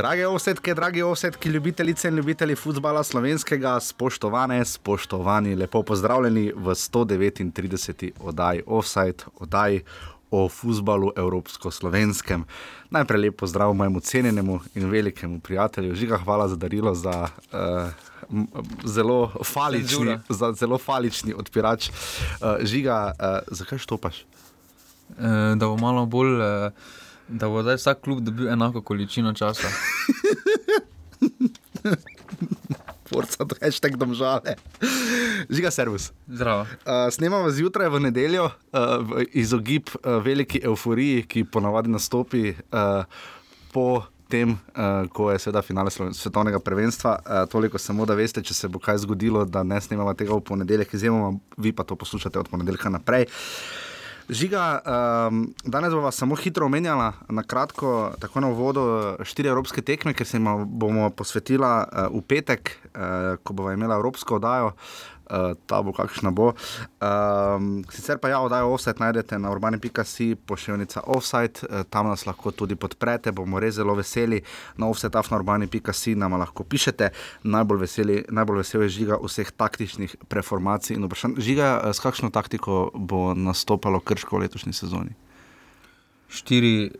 Drage osetke, dragi osetki, ljubitelice in ljubitelji futbola slovenskega, spoštovane, spoštovani, lepo pozdravljeni v 139. oddaji Offside, oddaji o futbalu evropsko-slovenskem. Najprej lepo zdrav mojemu cenjenemu in velikemu prijatelju, Žiga, hvala za darilo, za uh, zelo, falični, za zelo falični odpirač. Uh, žiga, uh, zakaj štopaš? Uh, da bo malo bolj. Uh... Da bo zdaj vsak klub dobil enako količino časa. Forca, to je štek domžale. Žiga, servis. Zdravo. Uh, snemamo zjutraj v nedeljo, uh, v izogib uh, veliki euforiji, ki ponavadi nastopi uh, po tem, uh, ko je seveda finale svetovnega prvenstva. Uh, toliko samo, da veste, če se bo kaj zgodilo, da ne snemamo tega v ponedeljek, izjemoma, vi pa to poslušate od ponedeljka naprej. Uh, Žiga, um, danes bomo samo hitro omenjali, na kratko, tako na uvodu, štiri evropske tekme, ker se jim bomo posvetili uh, v petek, uh, ko bomo imeli evropsko oddajo. Uh, ta bo kakšna bo. Um, sicer pa ja, oddajo offset najdete na urbani.si, pošiljnica offset, uh, tam nas lahko tudi podprete, bomo res zelo veseli. Na offsetaf na urbani.si nam lahko pišete, najbolj veseli, najbolj veseli je žiga vseh taktičnih preformacij in vprašanj. Žiga, uh, s kakšno taktiko bo nastopalo krško v letošnji sezoni? 4,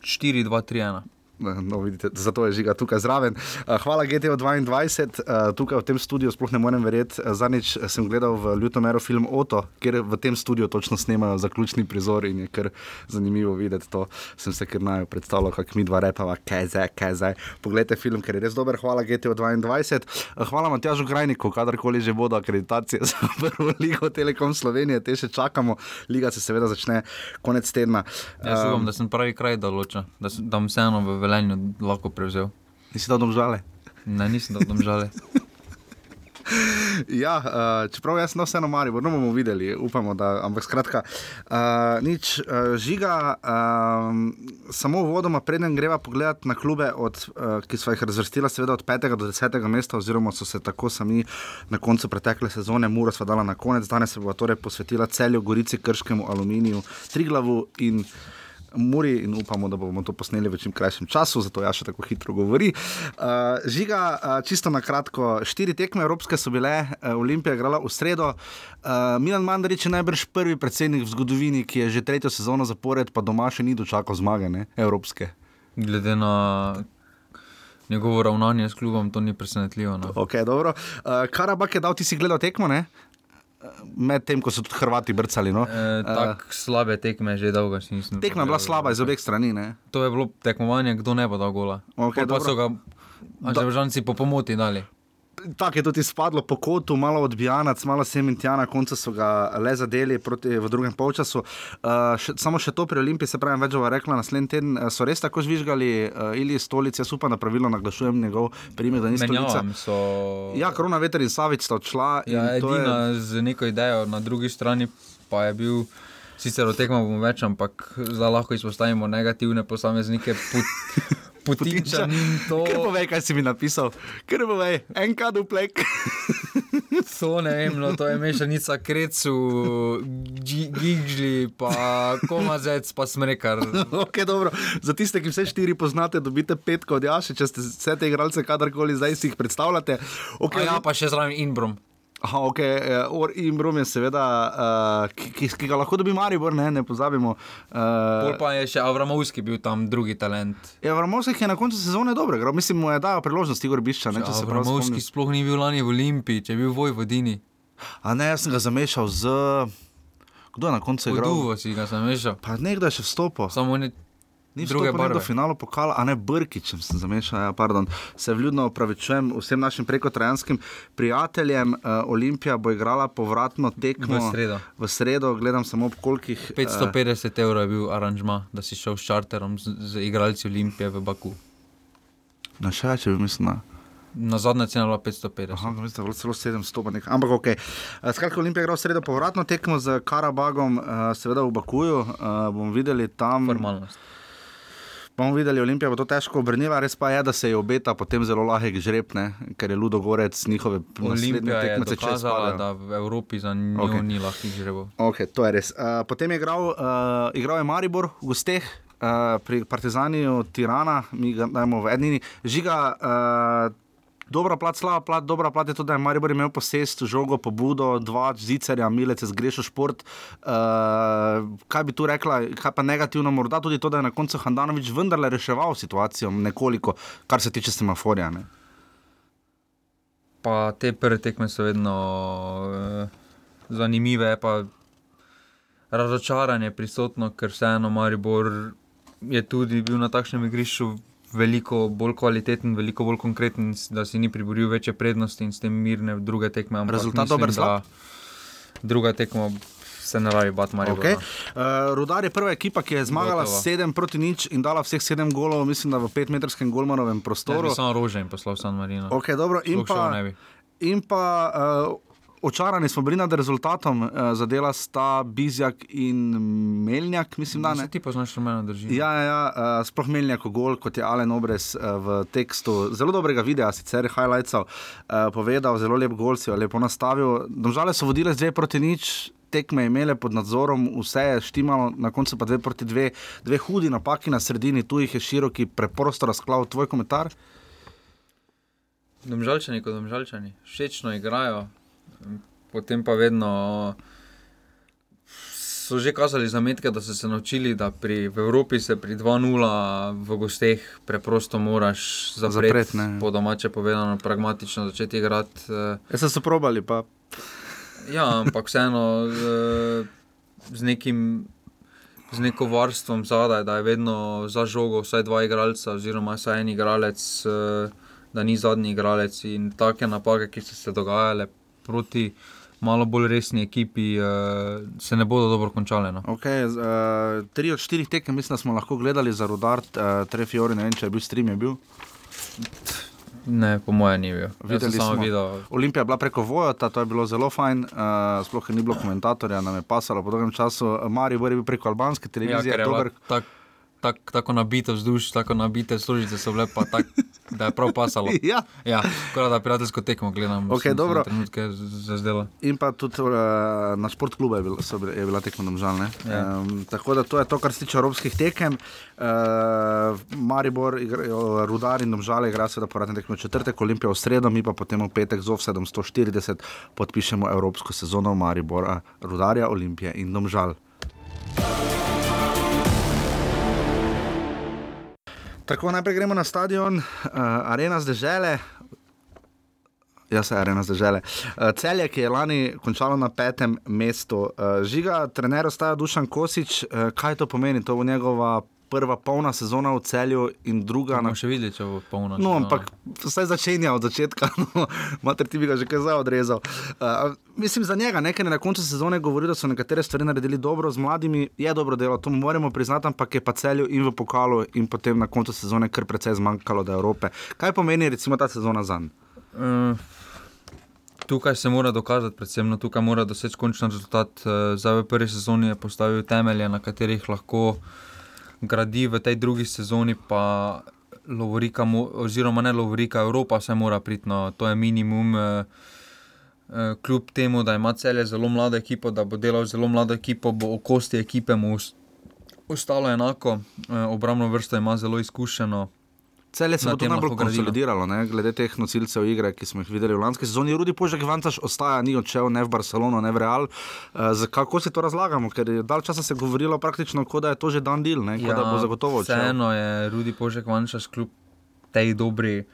4, 2, 3, 1. No, vidite, zato je žiga tukaj zraven. Eh, hvala GTO 22, eh, tukaj v tem studiu, sploh ne morem verjeti. Eh, Zadnjič sem gledal v Ljutomeru film Oto, kjer v tem studiu točno snemajo zaključni prizor in je kar zanimivo videti to. Sem se kar naj predstavljal, kako mi dva repava, kaj zdaj, kaj zdaj. Poglejte film, ker je res dober. Hvala GTO 22. Hvala Matjažu Grajniku, kadarkoli že bodo akreditacije za prvo ligo Telekom Slovenije, te še čakamo. Liga se seveda začne konec tedna. Jaz upam, um, da sem pravi kraj določa, da sem tam vseeno v velenju lahko prevzel. Nisi dal domžale? Ne, nisem dal domžale. ja, uh, čeprav jaz sem vseeno mari, bomo videli, upamo, da. Ampak skratka, uh, nič uh, žiga, uh, samo vodoma, preden greva pogledat na klube, od, uh, ki so jih razvrstila, seveda od 5. do 10. mesta, oziroma so se tako sami na koncu pretekle sezone, Muro sva dala na konec, danes se bo torej posvetila celju, Gorici, Krškemu, Aluminiju, Triglavu in. Muri in upamo, da bomo to posneli v čim krajšem času, zato ja še tako hitro govori. Uh, žiga, uh, čisto na kratko, štiri tekme Evropske so bile, uh, Olimpija je igrala v sredo. Uh, Milan Mandarič je najbrž prvi predsednik v zgodovini, ki je že tretjo sezono zapored, pa doma še ni dočakal zmage, ne? Evropske. Glede na njegovo ravnanje s klubom, to ni presenetljivo. No. Okay, uh, Karabak je dal, ti si gledal tekmo, ne? Medtem ko so tudi Hrvati brcali. No. E, Tako uh, slabe tekme, že dolgo nisem. Tekma je bila slaba iz obeh strani. Ne? To je bilo tekmovanje, kdo ne bo dal gola. Okay, pa so ga, vžanci po pomoti dali tako je tudi spadlo po kotu, malo odbijanac, malo sem in tja, na koncu so ga le zadeli proti, v drugem polčasu. Uh, še, samo še to pri Olimpiji, se pravi, več bo rekla, naslednji teden uh, so res tako žvižgali uh, ili stolice, jaz upam, da pravilno naglašujem njegov primer, da ni stolica. So... Ja, korona veter in savič sta odšla. Ja, edina je... z neko idejo, na drugi strani pa je bil. Sicer o tekmah bomo več, ampak zdaj lahko izpostavimo negativne posameznike. Put... Potiča in to. Ker povej, kaj si mi napisal, ker povej, en kaduplek. to ne vem, no, to je mešanica krecu, gigli, pa komazec, pa smrekar. ok, dobro. Za tiste, ki vse štiri poznate, dobite petko od Jaša, če ste vse te igralce kadarkoli zdaj si jih predstavljate. Okay, ja, pa še zraven Inbrom. Aha, ok, uh, Or in Brum je seveda, uh, ki, ki, ki ga lahko dobi Maribor, ne, ne pozabimo. Uh, pa je še Avramovski bil tam drugi talent. Ja, Avramovski je na koncu sezone dobro, gre. mislim, mu je dal priložnost Igor Bišča. Ne, Avramovski sploh ni bil lani v Olimpiji, če je bil v Vojvodini. A ne, jaz sem ga zamešal z. Kdo je na koncu igral? Duvo si ga zamešal. Pa nekdo je še vstopil. Samo ne. Ni druge barve. Do finala pokala, a ne Brkič, sem zamešal. Ja, pardon. Se vljudno opravičujem vsem našim prekotrajanskim prijateljem. Uh, Olimpija bo igrala povratno tekmo v sredo. V sredo gledam samo ob kolikih. 550 uh, evrov je bil aranžma, da si šel s čarterom z, z igralci Olimpije v Baku. Na še več, mislim. Na. Na zadnje cene je bilo 550. Aha, mislim, da je celo 700, ampak ok. Uh, skratka, Olimpija igra v sredo povratno tekmo z Karabagom, seveda v Bakuju. Uh, bomo videli tam. Formalnost bomo videli, Olimpija bo to težko obrnila, res pa je, da se je obeta potem zelo lahek žreb, ne? ker je Ludo Gorec njihove naslednje tekmice čezala, da v Evropi za njo okay. ni lahkih žrebov. Ok, to je res. Uh, potem je igral, uh, igral je Maribor v gosteh. uh, pri Partizaniju Tirana, mi ga dajemo v Edini. Žiga, uh, dobra plat, slaba plat, dobra plat je to, da je Maribor imel posest, žogo, pobudo, dva zicerja, milece, zgrešil šport. Uh, kaj bi tu rekla, kaj pa negativno, morda tudi to, da je na koncu Handanovič vendarle reševal situacijo nekoliko, kar se tiče semaforja. Ne? Pa te prve tekme so vedno uh, zanimive, pa razočaranje prisotno, ker vseeno Maribor je tudi bil na takšnem igrišču veliko bolj kvaliteten, veliko bolj konkreten, da si ni priboril večje prednosti in s tem mirne druge tekme. Rezultat dober za druga tekma. Se ne rabi, bat Marijo. Okay. Uh, Rudar je prva ekipa, ki je zmagala Gotovo. 7 proti nič in dala vseh 7 golov, mislim, da v 5-metrskem golmanovem prostoru. Ja, samo rože in poslal San Marino. Okay, dobro, in pa, in pa uh, očarani smo bili nad rezultatom, uh, zadela sta Bizjak in Melnjak. Mislim, da, se ti poznaš, da me ne drži. Ja, ja, ja uh, sploh Melnjak, gol, kot je Alen Obres uh, v tekstu zelo dobrega videa, sicer highlightsov, uh, povedal, zelo lep gol si jo lepo nastavil. Domžale so vodile dve proti nič. Tekme imele pod nadzorom, vse je štimalo, na koncu pa dve proti dve, dve hudi napaki na sredini, tu jih je široki, preprosto razklav. Tvoj komentar? Domžalčani, kot domžalčani, všečno igrajo, potem pa vedno so že kazali zametke, da so se naučili, da pri, v Evropi se pri 2-0 v gosteh preprosto moraš zapreti. Zapret, po domače povedano, pragmatično začeti igrati. Eh. Jaz sem se probali, pa. Ja, ampak vseeno z, z nekim. Z neko varstvom zadaj, da je vedno za žogo, vsaj dva igralca, oziroma vsaj en igralec, eh, da ni zadnji igralec. In take napake, ki so se dogajale proti malo bolj resni ekipi, uh, se ne bodo dobro končale. No. Okay, uh, eh, tri od štirih tekem, mislim, smo lahko gledali za rodar, uh, Trefiori, ne vem, če je bil stream. Je bil. Ne, po mojem, ni bil. Videli smo video. Olimpija je bila preko Vojota, to je bilo zelo fajn, uh, sploh ni bilo komentatorja, nam je pasalo po dolgem času. Mari je bil preko albanske televizije. Ja, tak, tako nabite vzdušje, tako nabite služice so bile, pa tak, da je prav pasalo. ja, ja kot da prijateljsko tekmo gledam. Okay, dobro. Trenutke za zdelo. In pa tudi uh, na šport klubu je, bil, je bila tekmo domžal. Ja. Um, tako da to je to, kar se tiče evropskih tekem. Uh, Maribor, rudar in domžale igra se da poradne tekme četrtek, Olimpija v sredo, mi pa potem v petek z offsedom 140 podpišemo evropsko sezono Maribora, rudarja, Olimpije in domžal. Tako najprej gremo na stadion, uh, arena zdržele. Jaz se arena zdržele. Uh, celje, ki je lani končalo na petem mestu, uh, žiga, trener ostaja Dušan Kosič. Uh, kaj to pomeni? To bo njegova prva polna sezona v celju in druga. Na... Še videti, če bo polna. No, ampak vse začenja od začetka, no, mater ti bi ga že kaj za odrezal. Uh, mislim za njega, nekaj na koncu sezone govori, da so nekatere stvari naredili dobro, z mladimi je dobro delo, to moramo priznati, ampak je pa celju in v pokalu in potem na koncu sezone kar precej zmanjkalo do Evrope. Kaj pomeni recimo ta sezona za njega? Uh tukaj se mora dokazati, predvsem no, tukaj mora doseči končni rezultat. Uh, zdaj v prvi sezoni je postavil temelje, na katerih lahko gradi v tej drugi sezoni, pa Lovorika, oziroma ne Lovorika, Evropa se mora priti, no, to je minimum. Eh, eh, kljub temu, da ima celje zelo mlado ekipo, da bo delal zelo mlado ekipo, bo okosti ekipe mu ostalo enako, eh, obrambno vrsto ima zelo izkušeno. Cele se je najbolj konsolidiralo, ne? glede teh nosilcev igre, ki smo jih videli v lanski sezoni. Rudi Požek Vantaš ostaja, ni odšel ne v Barcelono, ne v Real. Uh, kako si to razlagamo? Ker je dal časa se govorilo praktično, kot da je to že dan del, ja, da bo ja, zagotovo odšel. Vseeno je Rudi Požek Vantaš kljub tej dobri.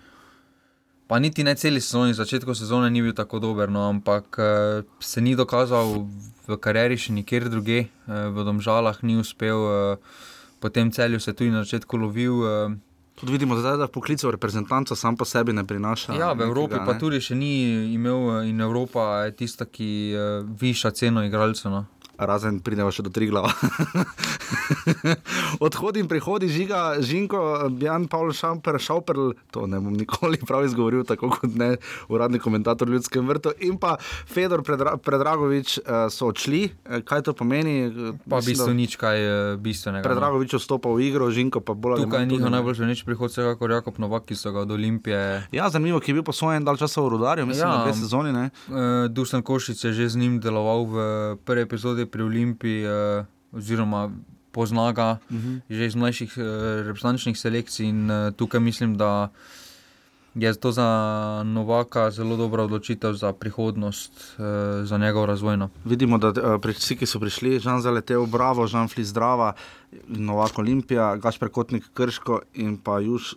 Pa niti ne celi sezoni, začetku sezone ni bil tako dober, no, ampak uh, se ni dokazal v karieri še nikjer druge, uh, v Domžalah ni uspel, uh, potem celju se tudi na začetku lovil. Uh, Tudi vidimo, da je poklical reprezentanta, sam po sebi ne prinaša. Ja, v Evropi nekega, pa tudi še ni imel, in Evropa je tista, ki uh, viša ceno igralcev. No razen pridemo še do tri glava. Odhodi in prihodi žiga, žinko, Jan Paul Šamper, Šauperl, to ne bom nikoli prav izgovoril, tako kot ne uradni komentator ljudskem vrtu. In pa Fedor Predra Predragovič uh, so odšli, eh, kaj to pomeni? Pa v bistvu nič kaj bistvenega. Predragovič vstopa v igro, žinko pa bolj. Tukaj je njihov najboljši nič prihod, vsega kot Jakob Novak, ki so ga od Olimpije. Ja, zanimivo, ki je bil posvojen dal časa v Rudarju, mislim, ja, na dve sezoni. Dušan Košic je že z njim deloval v prvi epizodi pri Olimpiji, uh, oziroma pozna ga uh -huh. že iz mlajših uh, reprezentančnih selekcij in uh, tukaj mislim, da je to za Novaka zelo dobra odločitev za prihodnost, uh, za njegov razvoj. No. Vidimo, da uh, vsi, ki so prišli, Žan Zaletev, Bravo, Žan Fli Zdrava. Novak Olimpija, Gašpr Kotnik Krško in pa Juž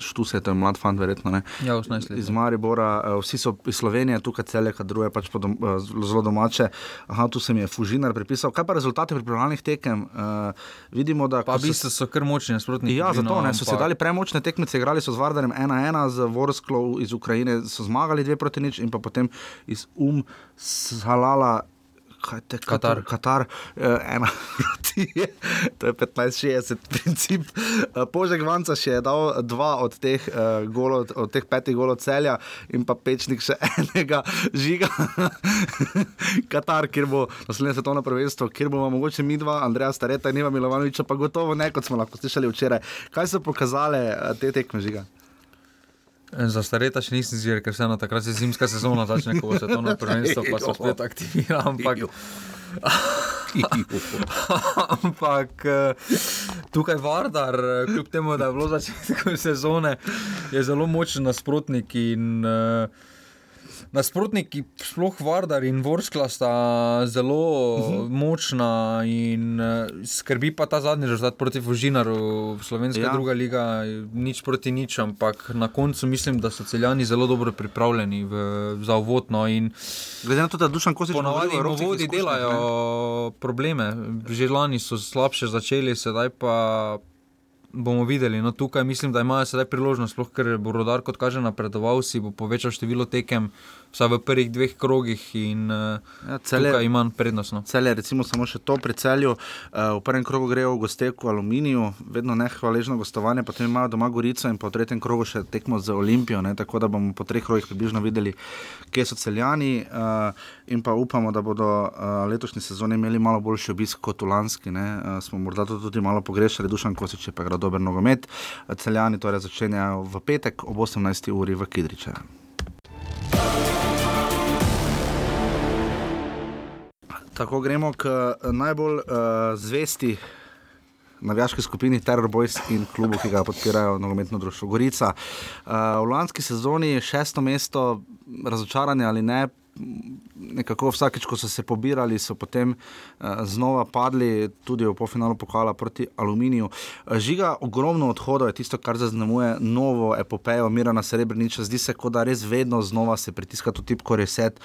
Štuse, to je mlad fant, verjetno ne. Ja, 18 let. Iz Maribora, eh, vsi so iz Slovenije, tukaj cele, kad druge pač dom, eh, zelo domače. Aha, tu se mi je Fužinar pripisal. Kaj pa rezultate pripravljalnih tekem? Uh, vidimo, da. Pa v bistvu so kar močni nasprotniki. Ja, zato ne, so se dali premočne tekmice, igrali so z Vardarjem 1-1, z Vorsklov iz Ukrajine so zmagali 2 proti nič in pa potem iz Um Salala kaj te Katar. Katar, uh, ena proti to je 15-60, princip. Uh, Požek Vanca še je dal dva od teh, uh, golo, od teh petih golov celja in pa pečnik še enega žiga. Katar, kjer bo naslednje svetovno prvenstvo, kjer bomo mogoče mi dva, Andreja Stareta in Iva Milovanoviča, pa gotovo ne, kot smo lahko slišali včeraj. Kaj so pokazale uh, te tekme žiga? Za stareta še nisem zir, ker se eno takrat se zimska sezona začne, ko se to na prvenstvo pa se spet aktivira. Ampak, ampak eh, tukaj Vardar, eh, kljub temu, da je bilo začetek sezone, je zelo močen nasprotnik in uh, nasprotniki, sploh Vardar in Vorskla, sta zelo uh mhm. -huh. močna in uh, skrbi pa ta zadnji rezultat proti Vojinaru, slovenska ja. druga liga, nič proti nič, ampak na koncu mislim, da so celjani zelo dobro pripravljeni v, za uvodno. Glede na to, da dušan kosi že ponavadi v vodi delajo ne? probleme, že lani so slabše začeli, sedaj pa bomo videli. No, tukaj mislim, da imajo sedaj priložnost, sploh, ker bo rodar, kot kaže, napredoval, si bo povečal število tekem, vsaj v prvih dveh krogih in uh, ja, celje, tukaj ima prednost. No. Celje, recimo, samo še to pri celju. Uh, v prvem krogu grejo v gosteku aluminiju, vedno nehvaležno gostovanje, potem imajo doma Gorico in po tretjem krogu še tekmo z Olimpijo, ne, tako da bomo po treh krogih približno videli, kje so celjani. Uh, in pa upamo, da bodo uh, letošnji sezoni imeli malo boljši obisk kot v lanski. Uh, smo morda to tudi malo pogrešali, dušan Kosič je pa igral dober nogomet. Celjani torej začenjajo v petek ob 18. uri v Kidriče. Tako gremo k najbolj uh, zvesti navijaški skupini Terror Boys in klubu, ki ga podpirajo nogometno društvo Gorica. Uh, v lanski sezoni je šesto mesto, razočaranje ali ne, nekako vsakeč, ko so se pobirali, so potem uh, znova padli, tudi v polfinalu pokala proti Aluminiju. Uh, žiga, ogromno odhodov je tisto, kar zaznamuje novo epopejo Mirana Srebreniča. Zdi se, kot da res vedno znova se pritiska to tipko reset.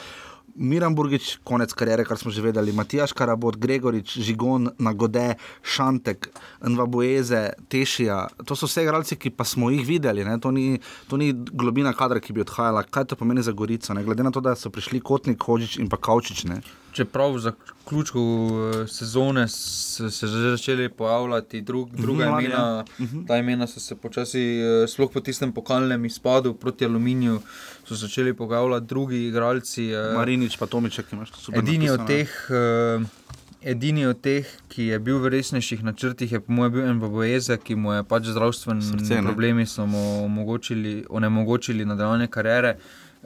Miran Burgič, konec karijere, kar smo že vedeli, Matijaš Karabot, Gregorič, Žigon, Nagode, Šantek, Nvabueze, Tešija. To so vse igralci, ki pa smo jih videli. To ni, to ni globina kadra, ki bi odhajala. Kaj to pomeni za Gorico? Ne? Glede na to, da so prišli Kotnik, Hočič in pa Kaučič. Ne? Čeprav za ključko eh, sezone so se že začeli pojavljati drug, druga uhum, imena, uhum. ta imena so se počasi, eh, sploh po tistem pokalnem izpadu proti Aluminiju, so začeli pojavljati drugi igralci. Eh, Marinič, pa Tomiček, imaš to super. Edini od teh. Edini od teh, ki je bil v resnejših načrtih, je po mojem bil MBBS, ki mu je pač zdravstveni problemi omogočili, onemogočili nadaljne kariere.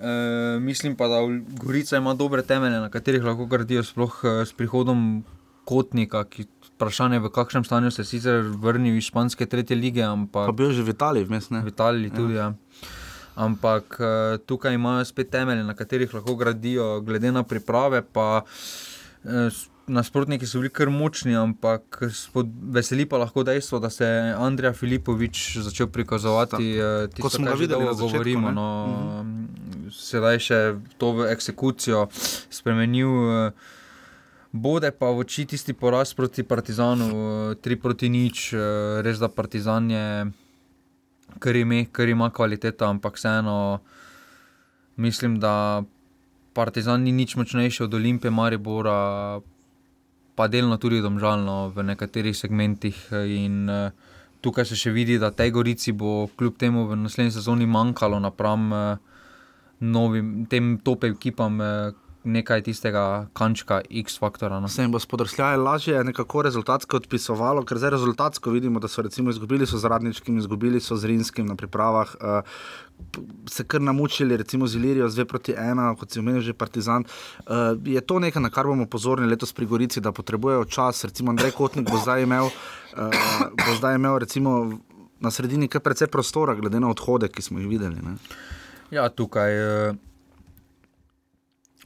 E, mislim pa, da Gorica ima dobre temelje, na katerih lahko gradijo, sploh eh, s prihodom Kotnika, ki vprašanje, v kakšnem stanju se sicer vrnil iz španske tretje lige. Ampak, pa bil že v Italiji, vmes ne. V Italiji tudi, ja. ja. Ampak eh, tukaj imajo spet temelje, na katerih lahko gradijo, glede na priprave. Pa, nasprotniki so bili kar močni, ampak veseli pa lahko dejstvo, da se je Andrej Filipovič začel prikazovati. Tisto, Ko smo ga videli, da govorimo. No, mhm. Sedaj še to v eksekucijo spremenil. Bode pa v oči tisti poraz proti Partizanu, tri proti nič, res da Partizan je, kar ima, kar ima kvaliteta, ampak vseeno mislim, da Partizan ni nič močnejši od Olimpije, Maribora, pa delno tudi domžalno v nekaterih segmentih. In, uh, tukaj se še vidi, da tej gorici bo kljub temu v naslednji sezoni manjkalo napram uh, novim, tem top ekipam. Nekaj tistega kančka, X-faktora. No. Se jim bo spodrsljaj lažje nekako rezultatsko odpisovalo, ker zdaj rezultatsko vidimo, da so recimo izgubili so z Radničkim, izgubili so z Rinskim na pripravah. Uh, Se kar namučili, recimo z Ilirijo, zdaj proti ena, kot si omenil, že Partizan. Uh, je to nekaj, na kar bomo pozorni letos pri Gorici, da potrebujejo čas. Recimo Andrej Kotnik bo zdaj imel, uh, bo zdaj imel recimo, na sredini kar precej prostora, glede na odhode, ki smo jih videli. Ne? Ja, tukaj. Uh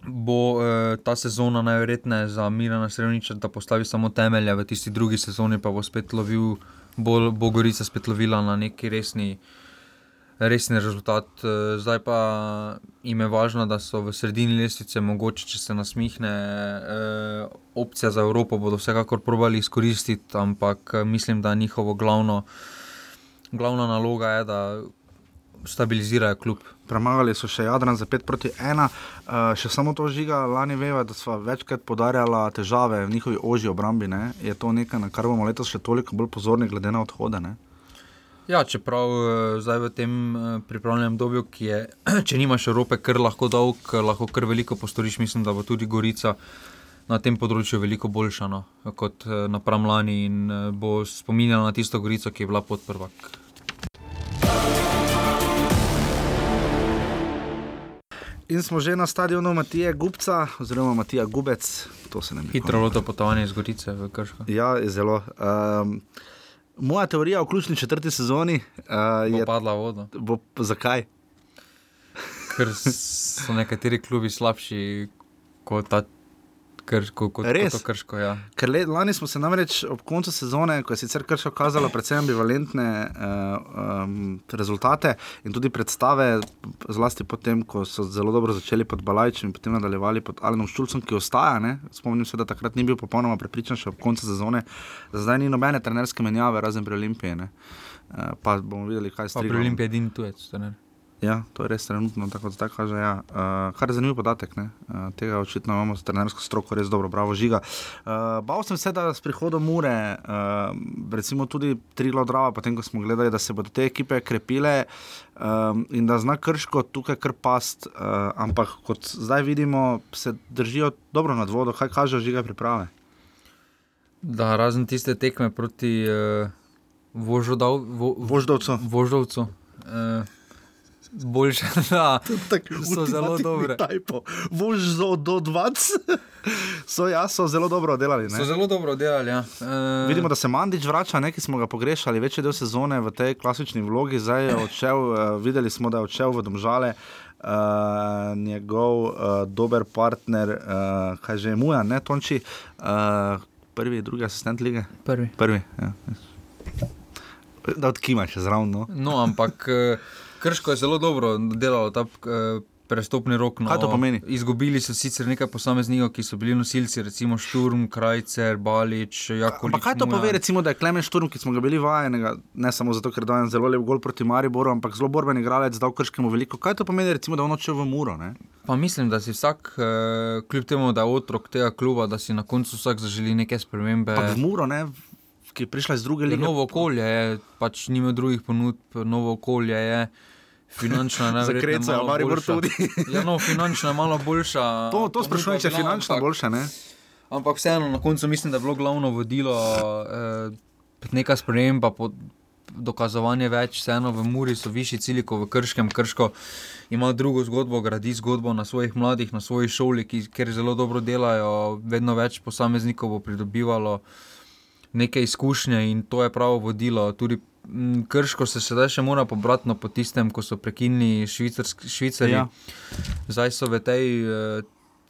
bo eh, ta sezona najverjetneje za Mirana Srevniča, da postavi samo temelje, v tisti drugi sezoni pa bo spet lovil, bo, bo Gorica spet lovila na neki resni. Resni rezultat. Eh, zdaj pa jim je važno, da so v sredini lestvice, mogoče če se nasmihne, eh, opcija za Evropo bodo vsekakor probali izkoristiti, ampak eh, mislim, da njihovo glavno, glavna naloga je, da stabilizirajo klub. Premagali so še Jadran za 5 proti 1, uh, eh, še samo to žiga, lani veva, da smo večkrat podarjali težave v njihovi ožji obrambi. Ne? Je to nekaj, na kar bomo letos še toliko bolj pozorni, glede na odhode? Ne? Ja, čeprav eh, zdaj v tem eh, pripravljenem dobju, ki je, če nimaš Evrope, kar lahko dolg, lahko kar veliko postoriš, mislim, da bo tudi Gorica na tem področju veliko boljša no, kot napram lani in bo spominjala na tisto Gorico, ki je bila pod In smo že na stadionu Matija Gubca, oziroma Matija Gubec. Hitro loto potovanje iz Gorice v Krško. Ja, zelo. Um, moja teorija o ključni četrti sezoni uh, je padla vodo. Bo, zakaj? Ker so nekateri klubi slabši kot ta krško, kot Res? krško. Ja. Ker le, lani smo se namreč ob koncu sezone, ko je sicer krško kazalo predvsem ambivalentne uh, um, rezultate in tudi predstave, zlasti potem, ko so zelo dobro začeli pod Balajčem in potem nadaljevali pod Alenom Šulcem, ki ostaja. Ne? Spomnim se, da takrat ni bil popolnoma prepričan še ob koncu sezone, da zdaj ni nobene trenerske menjave, razen pri Olimpiji. Uh, pa bomo videli, kaj se zgodi. Pri Olimpiji je edini tujec, trener. Ja, to je res trenutno, tako da kaže. Ja. Uh, kar je zanimiv podatek, uh, tega očitno imamo s trenersko stroko res dobro, bravo žiga. Uh, bal sem se, da s prihodom ure, uh, recimo tudi Triglo Drava, potem ko smo gledali, da se bodo te ekipe krepile um, in da zna krško tukaj kar past, uh, ampak kot zdaj vidimo, se držijo dobro nad vodo, kaj kaže žiga priprave. Da, razen tiste tekme proti uh, Voždovcu. Voždovcu. Uh, boljše, da so zelo dobre. Vož do 20, so, ja, so zelo dobro delali. So zelo dobro delali. Ja. E... Vidimo, da se Mandič vrača, nekaj smo ga pogrešali, večji del sezone v tej klasični vlogi, zdaj je odšel, uh, videli smo, da je odšel v Domžale. Uh, njegov uh, dober partner, uh, kaj že je Muja, ne Tonči, uh, prvi, drugi asistent lige. Prvi. prvi ja. Da odkimaš zraven. No. no, ampak. Uh... Krško je zelo dobro delalo ta uh, prestopni rok. No, Kaj to pomeni? Izgubili so sicer nekaj posameznikov, ki so bili nosilci, recimo Šturm, Krajcer, Balič, Jakob. Kaj to pove, recimo, da je Klemen Šturm, ki smo ga bili vajeni, ne samo zato, ker dajem zelo lep gol proti Mariboru, ampak zelo borben igralec, da v Krškemu veliko. Kaj to pomeni, recimo, da on odšel v Muro? Ne? Pa mislim, da si vsak, uh, kljub temu, da je otrok tega kluba, da si na koncu vsak zaželi neke spremembe. Pa v Muro, ne? Ki je prišla iz druge lige. Novo okolje je, pač nima drugih ponudb, novo okolje je. Finančna je najbolj zakrca, ali pa tudi. ja, no, finančna je malo boljša. To, to sprašujem, če je finančna boljša. Ne? Ampak vseeno, na koncu mislim, da je bilo glavno vodilo eh, neka sprememba, dokazovanje več, vseeno v Muri so višji cilji kot v Krškem. Krško ima drugo zgodbo, gradi zgodbo na svojih mladih, na svoji šoli, ki, kjer zelo dobro delajo, vedno več posameznikov bo pridobivalo neke izkušnje in to je pravo vodilo. Tudi Krško se sedaj še mora pobrati no, po tistem, ko so prekinili Švicari. Ja. Zdaj so v tej uh,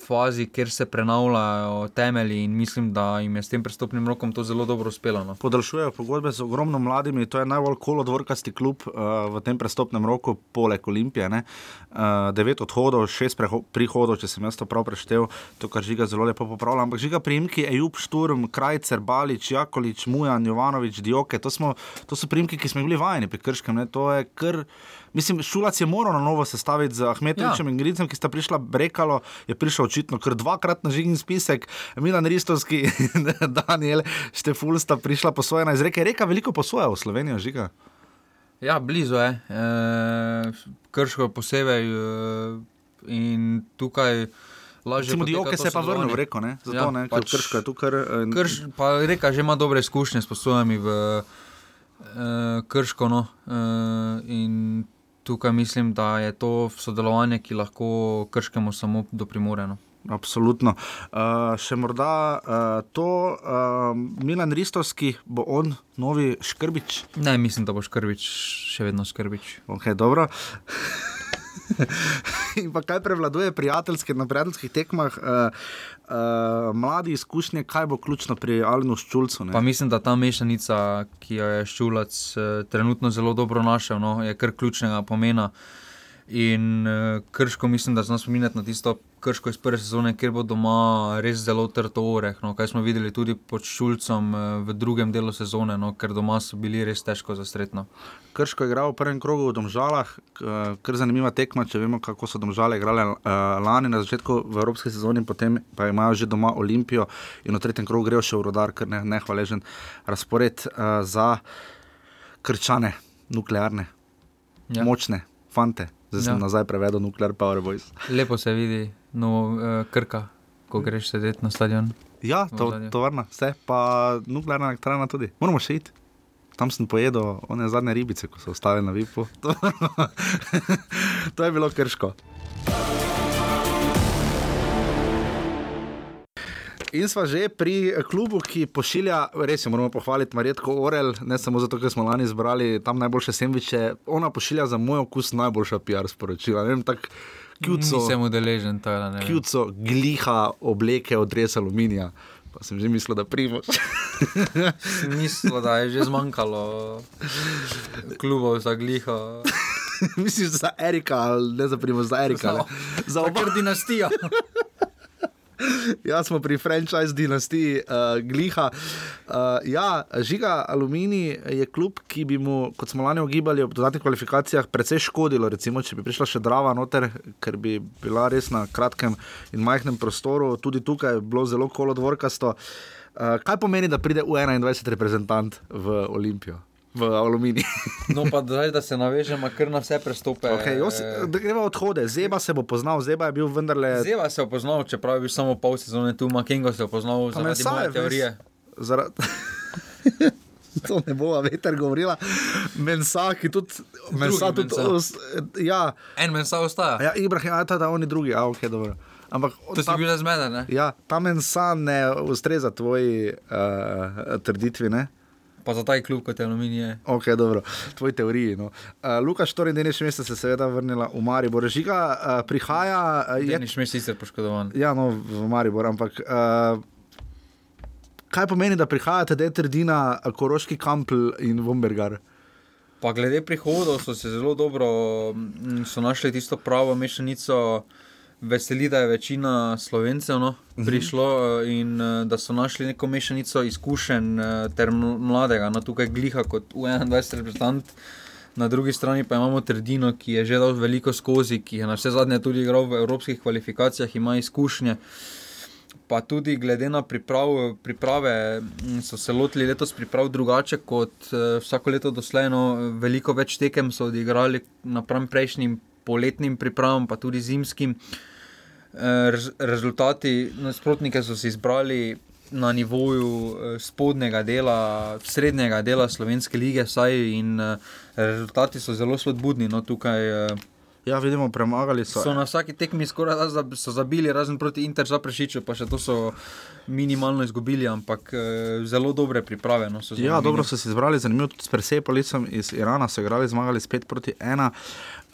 fazi, kjer se prenavljajo temelji in mislim, da jim je s tem prestopnim rokom to zelo dobro uspelo. No. Podaljšujejo pogodbe z ogromno mladimi, to je najbolj kolodvorkasti klub uh, v tem prestopnem roku, poleg Olimpije. Uh, devet odhodov, šest prihodov, če sem jaz to prav preštel, to kar žiga zelo lepo popravlja. Ampak žiga primki, Ejub, Šturm, Krajcer, Balič, Jakolič, Mujan, Jovanovič, Dioke, to, smo, to so primki, ki smo bili vajeni pri Krškem. Ne? To je kar. Mislim, Šulac je moral na novo sestaviti z Ahmetovičem ja. in Gricem, ki sta prišla brekalo, je prišel očitno kar dvakrat na žigni spisek, Milan Ristovski in Daniel Šteful sta prišla po svoje na izreke. Reka veliko posvoja v Slovenijo, žiga. Ja, blizu je, e, krško posebej. E, in tukaj lažje. Recimo, Dioke se je pa vrnil v reko, ne? Zato, Ja, ja, ne, pač- krško je tu kar. eh, Krš, pa reka, že ima dobre izkušnje s posojami v uh, Krško. No, uh, in tukaj mislim, da je to sodelovanje, ki lahko Krškemu samo doprimore. No. Absolutno. Uh, še morda uh, to, uh, Milan Ristovski, bo on novi Škrbič. Ne, mislim, da boš Krvič še vedno skrbič. Okay, dobro. In pa kaj prevladuje prijateljske, na prijateljskih tekmah, uh, uh, mladi izkušnje, kaj bo ključno pri Alnu Ščulcu? ne? Pa mislim, da ta mešanica, ki jo je Ščulac eh, trenutno zelo dobro našel, no, je kar ključnega pomena. In eh, krško mislim, da zna spominjati na tisto krško iz prve sezone, kjer bo doma res zelo trdo oreh. No, kaj smo videli tudi pod Šulcem eh, v drugem delu sezone, no, ker doma so bili res težko zastretno. Krško je igral v prvem krogu v Domžalah, k- kar zanimiva tekma, če vemo, kako so Domžale igrale uh, lani na začetku v Evropski sezoni, potem pa imajo že doma Olimpijo in v tretjem krogu grejo še v rodar, ker ne, nehvaležen razpored uh, za krčane, nuklearne, ja. močne, fante. Zdaj sem Ja. ja. nazaj prevedel Nuclear Power Boys. Lepo se vidi, no, eh, krka, ko greš sedeti na stadion. Ja, to, Ozadje. tovarna, vse, pa nuklearna elektrarna tudi. Moramo še iti. Tam sem pojedel one zadnje ribice, ko so ostale na vipu. To, to je bilo krško. In smo že pri klubu, ki pošilja, res jo moramo pohvaliti, Marjetko Orel, ne samo zato, ker smo lani zbrali tam najboljše sendviče, ona pošilja za moj okus najboljša PR sporočila. Ne vem, tako kjuco, Nisem udeležen tega. kjuco, gliha obleke od res aluminija. Pa sem že mislil, da primoš. Mislim, da je že zmanjkalo klubov za gliho. Misliš za Erika, ne za primoš, za Erika. ne? Za oba. dinastijo. Ja, smo pri franchise dinastiji uh, Gliha. Uh, ja, Žiga Aluminij je klub, ki bi mu, kot smo lani ogibali, ob dodatnih kvalifikacijah precej škodilo. Recimo, če bi prišla še Drava noter, ker bi bila res na kratkem in majhnem prostoru, tudi tukaj je bilo zelo kolodvorkasto. Uh, kaj pomeni, da pride U21 reprezentant v Olimpijo, v Aluminij? No, pa zdaj, da se navežemo kar na vse prestope. Okay, jos, da greva odhode, Zeba se bo poznal, Zeba je bil vendarle. Zeva se je opoznal, čeprav je bil samo pol sezone tu, Makengo se je opoznal Pa zaradi moje je teorije. Zaradi. To ne bo veter govorila. Mensa, ki tudi. Mensa Drugi tudi Mensah. os, ja, En men sa ostaja. ja, Ibrahim, ja, ta, da oni drugi, a ok, dobro. Ampak To si ta, bil zmeden, ne? ja, ta mensa ne ustreza tvoji uh, trditvi, ne? Pa za taj klub kot je aluminij. Ok, dobro, tvoji teoriji. No. Uh, Lukaš, torej, Deniš mesta se je seveda vrnila v Maribor. Žiga uh, prihaja, uh, je Je niš mest sicer poškodovan. Ja, no, v Maribor, ampak uh, kaj pomeni, da prihajate, da je Trdina, Koroški Kampl in Vombergar? Pa glede prihodov so se zelo dobro, mm, so našli tisto pravo mešanico. Veseli, da je večina slovencev no, prišlo eh, in eh, da so našli neko mešanico izkušenj eh, ter ml- mladega. No, tukaj gliha kot U21 reprezentant, na drugi strani pa imamo Trdino, ki je že dal veliko skozi, ki je na vse zadnje tudi igral v evropskih kvalifikacijah, ima izkušnje. Pa tudi glede na priprav, priprave, so se lotili letos priprav drugače kot uh, vsako leto doslej. No, veliko več tekem so odigrali napram prejšnjim poletnim pripravam, pa tudi zimskim. Rez, rezultati nasprotnike so si izbrali na nivoju eh, spodnjega dela, srednjega dela slovenske lige, vsaj in eh, rezultati so zelo spodbudni. No, tukaj, eh, Ja, vidimo, premagali so. So na vsaki tekmi skoraj da so zabili, razen proti Inter za prešiču, pa še to so minimalno izgubili, ampak eh, zelo dobre priprave. No, Ja, dobro so se izbrali, zanimivo tudi s Persepolicem iz Irana, so igrali, zmagali spet proti ena.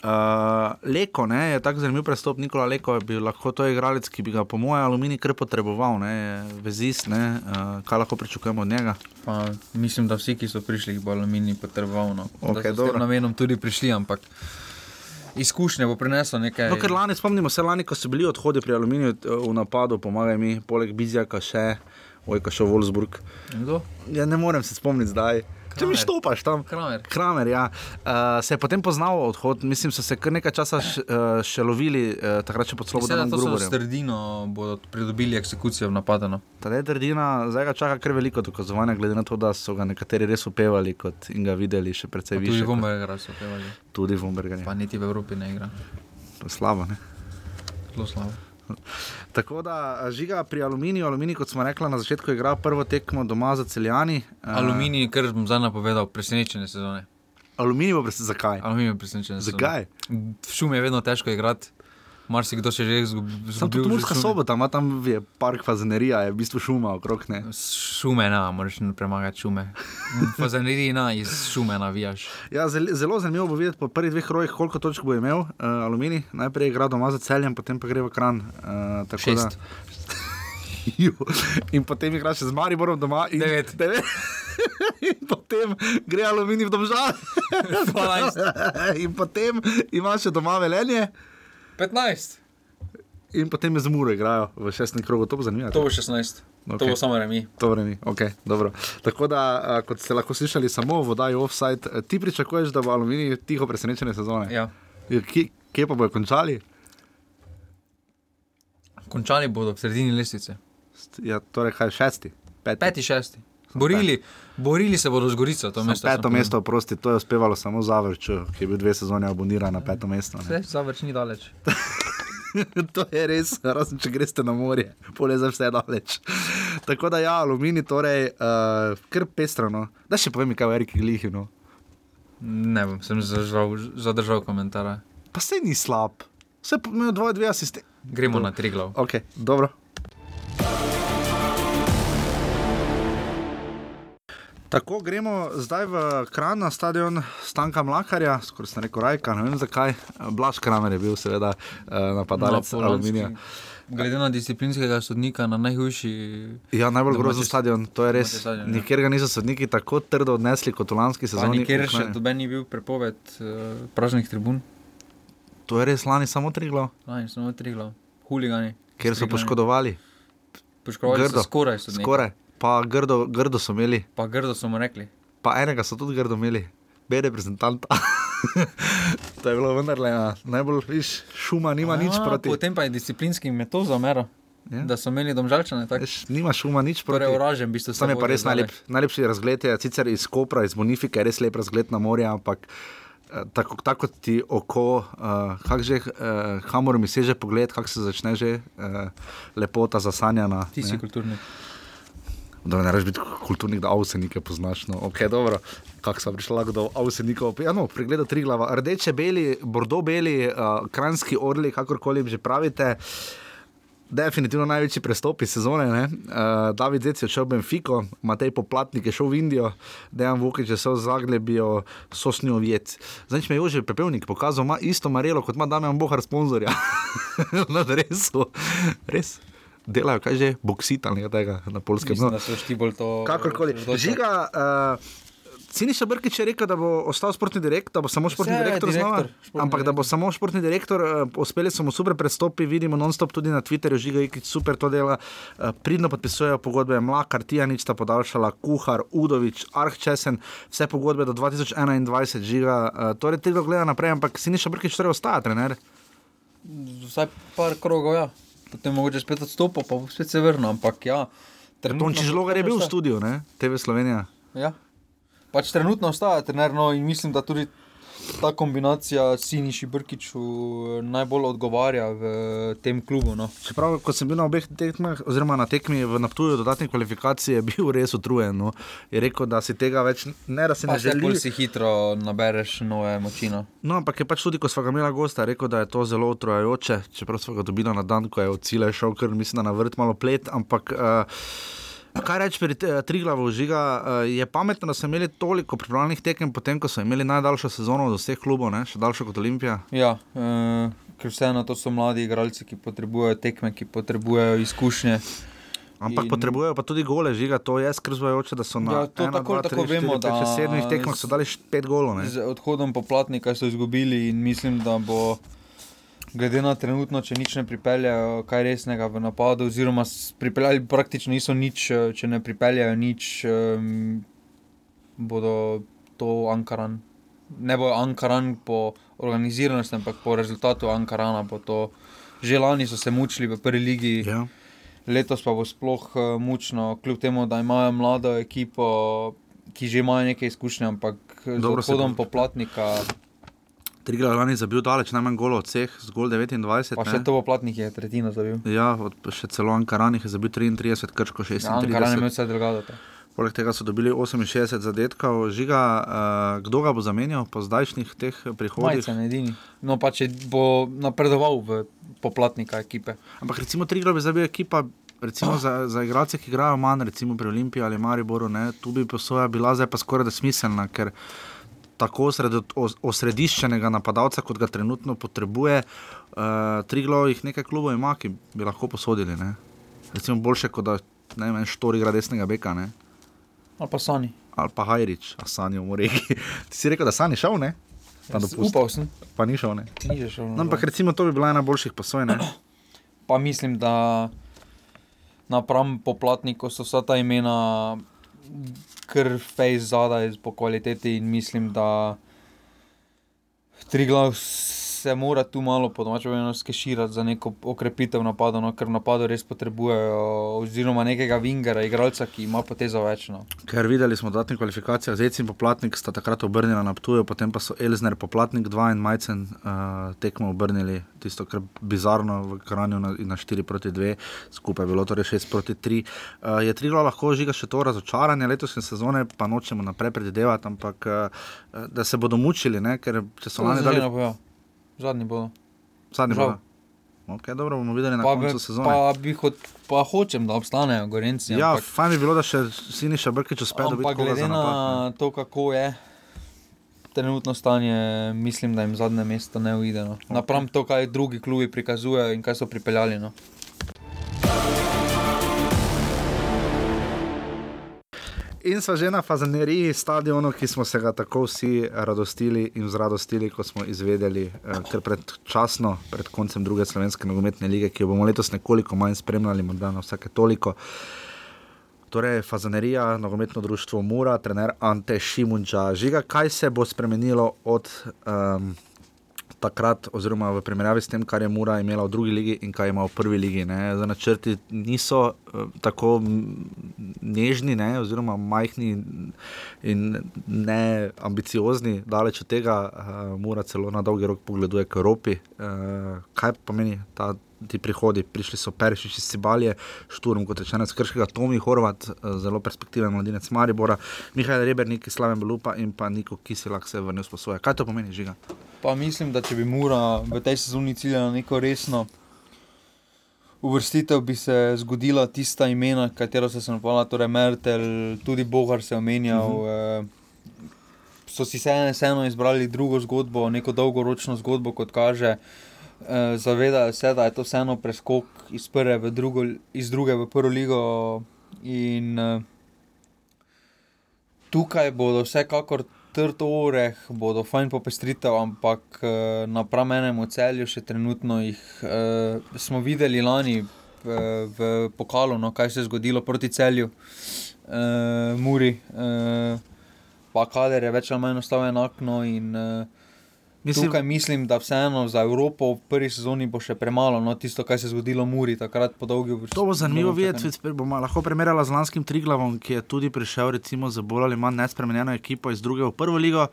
Uh, Leko ne, je tako zanimiv prestop, Nikola Leko bi lahko to igralec, ki bi ga po mojem aluminij kar potreboval, ne, vezist, ne, uh, kaj lahko pričakujemo od njega. Pa, mislim, da vsi, ki so prišli, jih bo aluminij potreboval. No. Da Okej, so namenom tudi prišli, ampak izkušnje bo prineslo nekaj. No, ker lani, spomnimo se lani, ko so bili odhodi pri aluminiju eh, v napadu, pomagaj mi, poleg Bizjaka še, ojka še Wolfsburg. Kdo? Ja, ne morem se spomniti zdaj. Če mi štopaš tam. Kramer. Kramer, ja. Uh, se je potem poznal odhod, mislim, so se kar nekaj časa š, uh, še lovili, uh, takrat še pod Slobodanom to so s trdino bodo pridobili eksekucijo v napadu. No. Tadej Trdina, zdaj ga čaka kar veliko dokazovanja, glede na to, da so ga nekateri res upevali kot in ga videli še precej Tudi više. kot- Vomberger so pevali, Tudi v Umbergani. pa niti v Evropi ne igra. To je slabo, ne? Zelo slabo. Tako da žiga pri aluminiju, aluminij, kot smo rekli na začetku, je igral prvo tekmo doma za celjani. Aluminij, kar bom zdaj napovedal, presenečenje sezone. Aluminij bo presi zakaj? Aluminij je presenečenje sezone. Zakaj? V šumi je vedno težko igrati. Marsikdo še že izgubil. Sam tudi Murska sobota, ima tam je park fazenerija, je v bistvu šuma okrog ne. Šume, ne, moraš premagati šume. Fazenerija, iz šume navijaš. Ja, zelo, zelo zanimivo bo videti po prvih dveh rojih, koliko točk bo imel uh, aluminij. Najprej je igral doma za celjem, potem pa gre v kran. Uh, Šest. Ju. In potem igraš z Mariborom doma. In, Devet. devet. in potem gre aluminij v domžal. in potem imaš še doma velenje. 15. In potem je z Muro igrajo v šestnem krogu, to bo zanimivo. To bo 16. Okay. To bo samo remi. To vremi, ok, dobro. Tako da, a, kot ste lahko slišali, samo v oddaji offside, ti pričakuješ, da bo aluminij tiho presenečenje sezone. Ja. Kje, kje pa bojo končali? Končali bodo v sredini lestvice. Ja, torej, kaj šesti? Peti. Peti, šesti. Borili, borili se bodo z Gorico, to mesto. peto mesto, oprosti, to je uspevalo samo Zavrču, ki je bil dve sezoni aboniran na peto mesto. ne. Vse, zavrč ni daleč. to je res, razen če greste na morje, pole za vse daleč. Tako da ja, aluminij, torej, uh, kar pestrano. Da še povem, kaj je Erik Glihi. No. Ne bom, sem zadržal, zadržal komentare. Pa se ni slab, vse imajo dvoje, dve asistenti. Gremo na tri glav. Ok, dobro. Tako gremo zdaj v Kran na stadion Stanka Mlakarja, skoraj sem rekel Rajka, ne vem zakaj. Blaž Kramer je bil seveda eh, napadalec Na Polonski. aluminija. Glede na disciplinskega sodnika, na najhujši. Ja, najbolj grozen st- stadion, to je res. stadion, ja. Nikjer ga niso sodniki tako trdo odnesli kot v lanski sezoni. nikjer Uf, še doben ni bil prepoved uh, praznih tribun. To je res lani samo tri glav, Lani samo tri glav. Huligani. kjer so poškodovali. Poškodovali Grdo. so skoraj sodnike. Skoraj. Pa grdo, grdo so imeli, Pa grdo so mu rekli. pa enega so tudi grdo imeli, B reprezentanta. to je bilo vendarle ja, najbolj viš, šuma, nima nič A, proti. Potem pa je disciplinski metod za mero, Ja. ja. da so imeli domžalčane. tako. Veš, nima šuma, nič proti. Torej, uražen, v bistvu. Sam je pa res najlep, najlepši razgled, je sicer iz Kopra, iz Bonifike, res lep razgled na morje, ampak eh, tako, tako ti oko, uh, kak že, uh, kamor mi seže pogled, kako se začne že uh, lepota zasanjana. Ti si ne. kulturni. Da ne rečeš biti kulturnik, da avsenike poznaš. No. Ok, dobro. Kako sem prišel lahko do avsenikov? Ja, no, pregleda tri glava. Rdeče, beli, bordo beli, uh, kranski orli, kakorkoli že pravite. Definitivno največji prestop iz sezone. Uh, David Zec je šel v Benfico, Matej Poplatnik je šel v Indijo, Dejan Vukič je šel v Zaglebijo, Sosnjo Vjec. Zdaj, mi je Jože Pepelnik pokazal, ima isto marelo kot ima Damien Bohar sponzorja. Na dresu. Res. Delajo, kaj že, boksit ali nekaj tega na polskem. Mislim, No. da so šti bolj to. Kakorkoli. Žiga, uh, Siniša Brkič je rekel, da bo ostal športni direktor, da bo samo športni Vse direktor direktor, znova. športni Ampak da bo samo športni direktor, uh, uspeli so mu super prestopi, vidimo non-stop tudi na Twitterju, Žiga Ikič super to dela, uh, pridno podpisujejo pogodbe, Mlakar, Tijanič sta podaljšala, Kuhar, Udovič, Arhčesen, vse pogodbe do 2021, Žiga, uh, torej tega gleda naprej, ampak Siniša Brkič torej ostaja trener. Vsaj par krogov, ja. Potem mogoče spet odstopil, pa spet se vrnil. Ampak ja. Tonči Žlogar je bil v studiu, ne? TV Slovenija. Ja. Pač trenutno ostaja trener, no in mislim, da tudi ta kombinacija Siniši Brkiču eh, najbolj odgovarja v tem klubu. No. Čeprav, ko sem bil na obeh tekmah, oziroma na tekmi v Naptuju, dodatne kvalifikacije, je bil res utrujen. No. Je rekel, da si tega več ne, da si Pa ne se želi. bolj si hitro nabereš nove moči. No. No, ampak je pač tudi, ko smo ga imeli gosta, rekel, da je to zelo utrujajoče. Čeprav smo ga dobili na dan, ko je od cilja šel, ker mislim, da na vrt malo plet. Ampak uh, kaj reči pri eh, Triglavu žiga, uh, je pametno, da so imeli toliko pripravljenih tekem, potem ko so imeli najdaljšo sezono od vseh klubov, ne? še daljšo kot Olimpija. Ja, uh, ker vseeno to so mladi igralci, ki potrebujejo tekme, ki potrebujejo izkušnje. Ampak In- potrebujejo pa tudi gole, žiga, to je skrzujoče, da so na Ja, to ena, tako dva, tako tri, štiri, vemo, pet, šest, da sedmih tekmah so dali pet golov. ne. Z odhodom poplatnika so izgubili in mislim, da bo, glede na trenutno, če nič ne pripeljejo, kaj resnega v napadu, oziroma pripeljali praktično niso nič, eh, če ne pripeljejo nič, um, bodo to Ankaran. Ne bo Ankaran po organiziranosti, ampak po rezultatu Ankarana. Že lani so se mučili v prvi ligi, Ja. letos pa bo sploh uh, mučno, kljub temu, da imajo mlado ekipo, ki že imajo nekaj izkušnje, ampak z Dobro se odhodom bo- poplatnika Triglav lani zabil daleč najmanj golo od vseh, zgolj 29. Pa ne. še to v platnih je tretjino zabil. Ja, od, še celo Ankaranih je zabil 33, Krško Ja, Ankara je 36. imel vse te. Poleg tega so dobili 68 zadetkov. Žiga, uh, kdo ga bo zamenjal po zdajšnjih teh prihodih? Majcen edini. No, pa če bo napredoval v poplatnika ekipe. Ampak recimo Triglav bi zdaj bil ekipa. Recimo za, za igralce, ki igrajo manj, recimo pri Olimpiji ali Mariboru, ne, tu bi posoja bila zdaj pa skoraj da smiselna, ker tako osrediščenega napadalca, kot ga trenutno potrebuje, uh, Triglav jih nekaj klubov ima, ki bi lahko posodili. Ne. Recimo boljše, kot da ne vem, Štor igra desnega beka, ne. Ali pa Sani. ali pa Hajrič, a Sani v Moregi. Ti si rekel, da Sani šel, ne? Jaz dopust. Upal sem, Pa ni šel, ne. ni že šel. No, ampak recimo to bi bila ena boljših posoj, ne. Pa mislim, da napram poplatniku so vsa ta imena fejs zadaj po kvaliteti in mislim, da Triglav se mora tu malo po domače povedano skeširati za neko okrepitev napada, no, ker v napadu res potrebujejo oziroma nekega vingera, igralca, ki ima potezo več. No. Ker videli smo v dodatnih kvalifikacijah, Zec in Poplatnik sta takrat obrnila na Ptuju, potem pa so Elzner, Poplatnik 2 in Majcen uh, tekmo obrnili, tisto, kar bizarno v Kranju na, na 4 proti 2, skupaj bilo torej 6 proti 3. Uh, je Triglav lahko žiga še to razočaranje letošnje sezone, pa nočemo naprej predvidevati, ampak uh, da se bodo mučili, ne? ker če so lani dali Zadnji Zadnji bodo. zadnji bodo. Okay, dobro, bomo videli na Pa, koncu sezone. pa, bi hot, pa hočem, da obstanejo Gorenci. Ja, ampak, fajn bi bilo, da še Siniša Brkič uspe dobiti ampak glede na napad. to, kako je trenutno stanje, mislim, da jim zadnje mesto ne uide. No. Napram to, kaj drugi klubi prikazujejo in kaj so pripeljali. No. In smo že na Fazaneriji, stadionu, ki smo se ga tako vsi radostili in zradostili, ko smo izvedeli, eh, ker predčasno, pred koncem druge slovenske nogometne lige, ki jo bomo letos nekoliko manj spremljali, morda na vsake toliko. Torej, Fazanerija, nogometno društvo Mura, trener Ante Šimunča. Žiga, kaj se bo spremenilo od um, takrat, oziroma v primerjavi s tem, kar je Mura imela v drugi ligi in kaj ima v prvi ligi. Ne? Za načrti niso uh, tako nežni, ne? oziroma majhni in ne ambiciozni, daleč od tega, uh, Mura celo na dolgi rok pogleduje k Evropi. Uh, kaj pomeni ta? Ti prihodi, prišli so Perišič iz Cibalje, Šturm, kot rečeno, iz Krškega, Tomi Horvat, eh, zelo perspektiven mladinec Maribora, Mihajl Rebernik iz Slaven Belupa in pa Niko Kiselak se je vrnil s posoje. Kaj to pomeni, žiga? Pa mislim, da če bi Mura v tej sezoni ciljala neko resno uvrstitev, bi se zgodila tista imena, katero so se napala, torej Mertel, tudi Bogar se je omenjal. Uh -huh. So si vseeno izbrali drugo zgodbo, neko dolgoročno zgodbo, kot kaže. Eh, Zavedajo se, da je to vseeno preskok iz, prve v drugo, iz druge v prvo ligo. In eh, tukaj bodo vsekakor trd oreh, bodo fajn popestritev, ampak eh, napram enemu celju, še trenutno jih eh, smo videli lani v, v pokalu, no, kaj se je zgodilo proti celju, eh, Muri. Eh, Pa kader je več ali manj ostal enakno in uh, Mislim, Tukaj mislim, da vseeno za Evropo v prvi sezoni bo še premalo, no tisto, kar se je zgodilo Muri, takrat po dolgi vrsti. To bo zanimivo videti, bomo lahko primerjali z lanskim Triglavom, ki je tudi prišel recimo, z bolj ali manj nespremenjeno ekipo iz druge v prvo ligo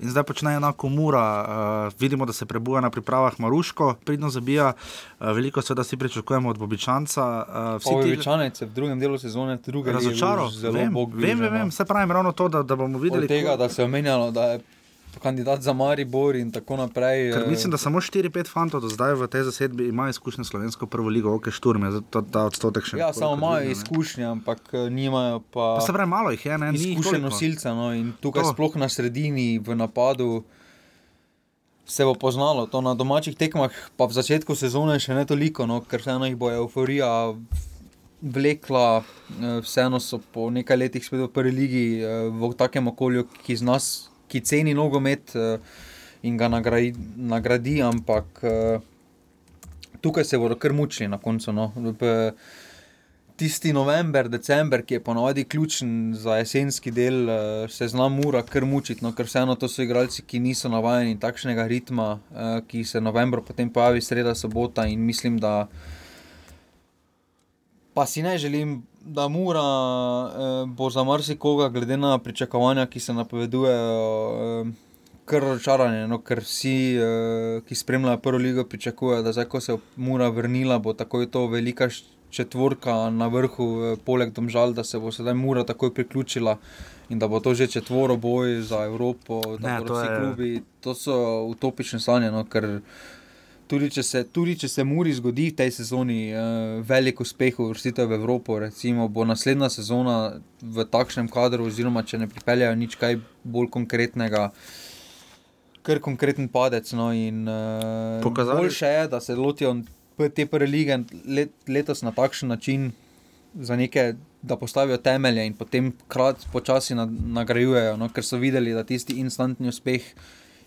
in zdaj počne enako Mura. Uh, vidimo, da se prebuja na pripravah Maruško, pridno zabija, uh, veliko seveda si pričakujemo od Bobičanca. Uh, vsi ti- Običajnec je v drugem delu sezone, druge bil zelo vem, vem, vem, bliže, vem, no. se pravim ravno to, da, da bomo videli. Od tega, ko- da se je omenjalo, da je kandidat za Maribor in tako naprej. Ker eh, mislim, da samo 4-5 fantov do zdaj v tej zasedbi ima izkušnje s slovensko prvo ligo, ok, šturm je zato ta odstotek še. Ja, samo imajo ne. izkušnje, ampak eh, nimajo pa. Pa se pravi, malo jih je, ne, izkušen toliko. nosilca. No, in tukaj, To. to. sploh na sredini, v napadu, se bo poznalo. To na domačih tekmah, pa v začetku sezone še ne toliko, no, ker vseeno jih bo euforija vlekla. eh, Vseeno so po nekaj letih spet v prvi ligi v takem okolju, ki, z nas, ki ceni nogomet eh, in ga nagradi, nagradi ampak eh, tukaj se bodo kar mučili na koncu. No. Tisti november, december, ki je ponovadi ključen za jesenski del, eh, se zna mura kar mučiti, no, ker vseeno to so igralci, ki niso navajeni takšnega ritma, ki se novembra potem pojavi sreda, sobota in mislim, da pa si ne želim. Da mora eh, bo za marsikoga, glede na pričakovanja, ki se napovedujejo, eh, kar razočaranje, no, ker vsi, uh, ki spremljajo prvo ligo, pričakujejo, da zdaj, ko se je Mura vrnila, bo takoj to velika četvorka na vrhu, uh, poleg Domžal, da se bo sedaj Mura takoj priključila in da bo to že četvoro boj za Evropo, da bodo vsi klubi. To so utopične sanje, no, ker tudi če se, tudi če se Muri zgodi v tej sezoni uh, velik uspeh, vrstitev v Evropo, recimo, bo naslednja sezona v takšnem kadru, oziroma če ne pripeljajo nič kaj bolj konkretnega. Je konkreten padec. No, in, uh, Pokazali... Boljše je, da se lotijo te prve lige let, letos na takšen način, neke, da postavijo temelje in potem krat počasi nagrajujejo, no, ker so videli, da tisti instantni uspeh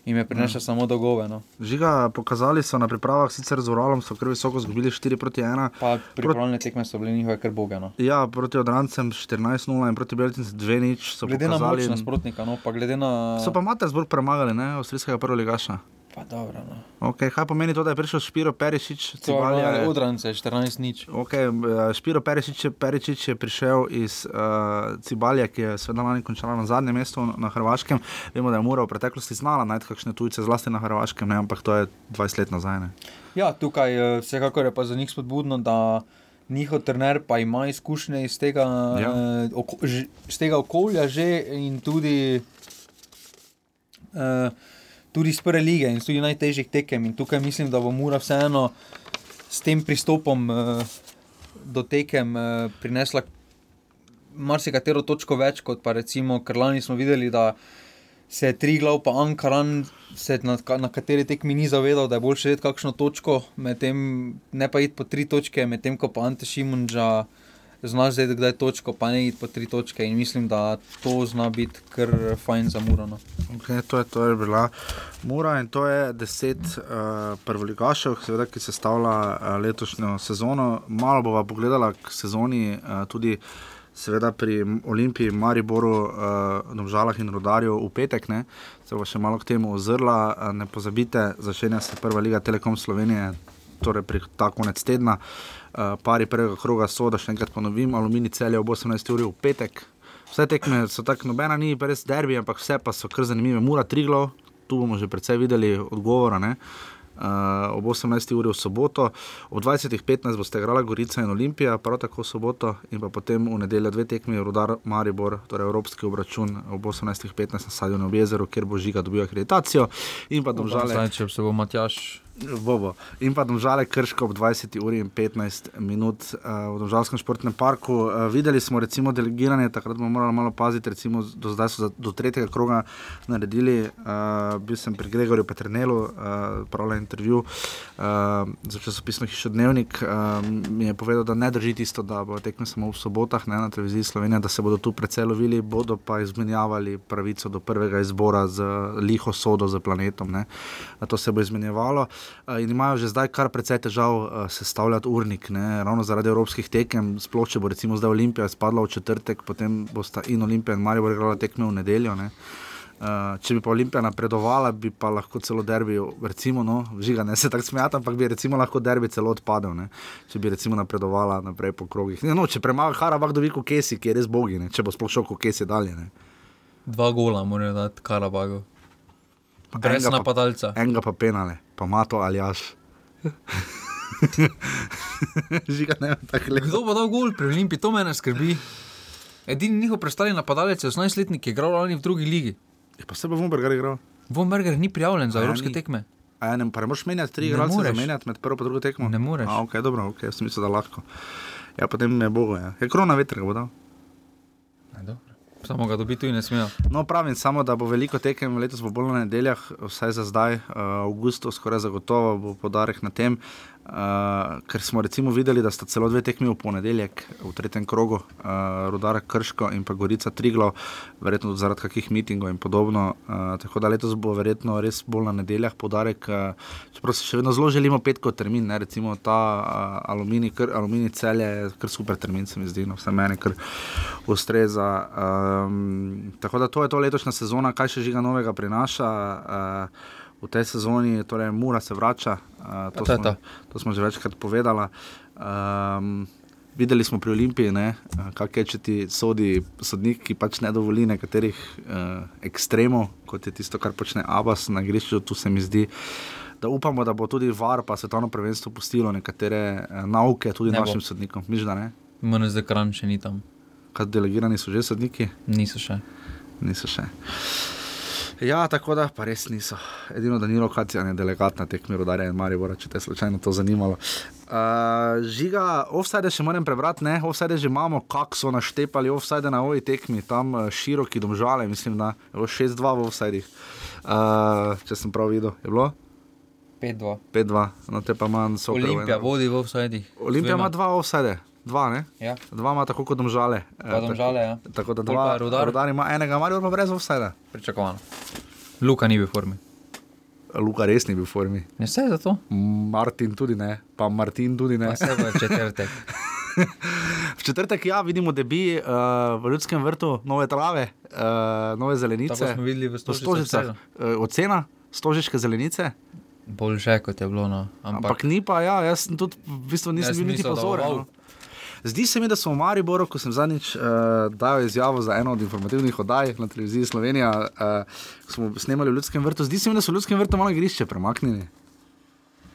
jim je prinesel mm. samo dolgove. No. Žiga, pokazali so na pripravah, sicer z Uralom so kar visoko zgubili 4 proti 1. Pripravljene tekme so bile njihove kar boge. No. Ja, proti Odrancem 14-0 in proti Belcem 2-0. Glede pokazali, na moč nasprotnika, no, pa glede na. So pa Matersburg premagali, ne, avstrijskega prvoligaša. Pa dobro. No. Okay, kaj pomeni to, da je prišel Špiro Perišič? Cibalja je odrance, 14 nič. Okay, eh, Špiro Perišič, Perišič je prišel iz uh, Cibalja, ki je seveda lani končala na zadnjem mestu na Hrvaškem. Vemo, da je Mura v preteklosti znala najti kakšne tujce, zlasti na Hrvaškem, ne? ampak to je 20 let nazaj. Ne? Ja, tukaj eh, vsekakor je pa za njih spodbudno, da njihov trener pa ima izkušnje iz tega, ja. uh, oko, ž, iz tega okolja že in tudi. Uh, tudi iz prve lige in tudi najtežjih tekem. In tukaj mislim, da bo Mura vseeno s tem pristopom uh, do tekem uh, prinesla marsikatero točko več, kot pa recimo, ker lani smo videli, da se je tri glav, pa Ankaran, na, na kateri tekmi ni zavedal, da je bolje še vedeti kakšno točko, tem, ne pa iti po tri točke, medtem ko pa Ante Šimunča znaš zdaj, da je točko, pa ne iti po tri točke. In mislim, da to zna biti kar fajn za Muro. No. Okay, to, je, to je bila Mura in to je deset uh, prvoligašev, seveda, ki se stavlja uh, letošnjo sezono. Malo bova pogledala k sezoni uh, tudi. Seveda pri Olimpiji, Mariboru, uh, Domžalah in Rodarju v petek, ne? se bo še malo k temu ozrla. Uh, ne pozabite, začenja se prva liga Telekom Slovenije, torej pri ta konec tedna. Uh, pari prvega kroga so, da še enkrat ponovim, aluminij celje ob 18. uri v petek. Vse tekme so tako, nobena ni res derbi, ampak vse pa so kar zanimive. Mura Triglo, tu bomo že precej videli odgovora. Uh, ob 18. uri v soboto, ob 20.15 boste igrali Gorica in Olimpija, prav tako v soboto, in potem v nedeljo dve tekmi, Rudar Maribor, torej Evropski obračun ob 18.15 na Sadju v jezeru, kjer bo žiga dobil akreditacijo. In pa domžale. Zdaj, če se bo Matjaš Bobo. In pa domžale krško ob 20 uri in 15 minut uh, v Domžalskem športnem parku. Uh, videli smo recimo delegiranje, takrat bomo morali malo paziti, recimo do zdaj so za, do tretjega kroga naredili. Uh, bil sem pri Gregorju Petrnelu, uh, pravil intervju uh, za časopisno hišo Dnevnik. Uh, mi je povedal, da ne drži tisto, da bo tekme samo v sobotah ne, na televiziji Slovenije, da se bodo tu precej lovili, bodo pa izmenjavali pravico do prvega izbora z liho sodo, z planetom. Ne. To se bo izmenjevalo. Eh, in imajo že zdaj kar precej težav uh, sestavljati urnik, ne? ravno zaradi evropskih tekem. Sploh če bo recimo zdaj Olimpija spadla v četrtek, potem bosta in Olimpija in Marijo igrala tekme v nedeljo. Uh, če bi pa Olimpija napredovala, bi pa lahko celo derbi, recimo, no, žiga, ne se tako smejati, ampak bi recimo lahko derbi celo odpadel, ne? če bi recimo napredovala naprej po krogih. Ne, no, če premaga Harabak do Viko Kesi, ki je res bogi, ne? če bo sploh šel Kesi dalje. Ne? Dva gola morajo dati Harabagu. Brez napadalca. Enega pa penale pa ima to ali jaš. Žiga ne, tako lepo. Kdo bo dal gol pri Olimpiji, to me ne skrbi. Edini njihov predstavljen napadalec je 18-letnik, ki je igral lani v drugi ligi. Je pa sebe Vomberger igral. Vomberger ni prijavljen za evropske tekme. A ja, ne, pa ne moreš menjati tri igralce, zamenjati med prvo in drugo tekmo. Ne moreš. A, ok, dobro, ok, jaz mislim, da lahko. Ja, potem je Bogo, ja. Je krona vetra, bo dal. Samo ga dobiti in ne smejo. No, pravim samo, da bo veliko tekem letos, bo bolj na nedeljah, vsaj za zdaj, uh, avgusto, skoraj zagotovo bo podarek na tem. Uh, ker smo recimo videli, da sta celo dve tekmi v ponedeljek, v tretjem krogu, uh, Rudara Krško in pa Gorica Triglo, verjetno tudi zaradi kakih mitingov in podobno. Uh, tako da letos bo verjetno res bolj na nedeljah podarek. Uh, čeprav se še vedno zelo želimo petko termin, ne? recimo ta uh, aluminij, kr, aluminij celje je kar super termin, se mi zdi, no, vse meni kar ustreza. Um, tako da to je to letošnja sezona, kaj še žiga novega prinaša. Uh, v tej sezoni, torej Mura se vrača. Uh, to, smo, to smo že večkrat povedali. Um, videli smo pri Olimpiji, kaj je, če ti sodi sodnik, ki pač ne dovoli nekaterih uh, ekstremov, kot je tisto, kar počne Abbas na igrišču. Tu se mi zdi, da upamo, da bo tudi VAR pa svetovno prvenstvo pustilo nekatere eh, nauke tudi Ne bo. našim sodnikom. Miš, da ne? Moram zdaj kran še ni tam. Kaj delegirani so že sodniki? Niso še. Niso še. Ja, tako da pa res niso. Edino Danilo Kacijan je delegat na tekmi Rudarja in Maribora, če te je slučajno to zanimalo. Uh, žiga, offside še moram prebrati, ne, offside že imamo, kako so naštepali offside na ovi tekmi, tam uh, široki domžale, mislim, da je bilo 6-2 v offsidih. Uh, če sem prav videl, je bilo 5-2. 5-2, no te pa manj so. Olimpija vodi v offsidih. Olimpija ima dva offside, dva, ne? Ja. Dva ima tako kot domžale. Eh, Domžale, ja. Tako, da dva, Rudar. Rudar ima enega, Maribor pa brez offside. Pričakovano. Luka ni bil v formi. Luka res ni bil v formi. Ne vse za to. Martin tudi ne, pa Martin tudi ne. Pa se bo četrtek. V četrtek ja, vidimo, da bi uh, v ljudskem vrtu nove trave, uh, nove zelenice. Tako smo videli v v Stožicah. Uh, ocena stožiške zelenice, Bolj že kot je bilo. No. ampak, ampak ni pa, ja, jaz tudi v bistvu nisem Jaz bil niti pozoren. No. Zdi se mi, da smo v Mariboru, ko sem zadnjič uh, dal izjavo za eno od informativnih oddaj na televiziji Slovenija, uh, smo snemali v Ljudskem vrtu, zdi se mi, da so v Ljudskem vrtu malo igrišče premaknili.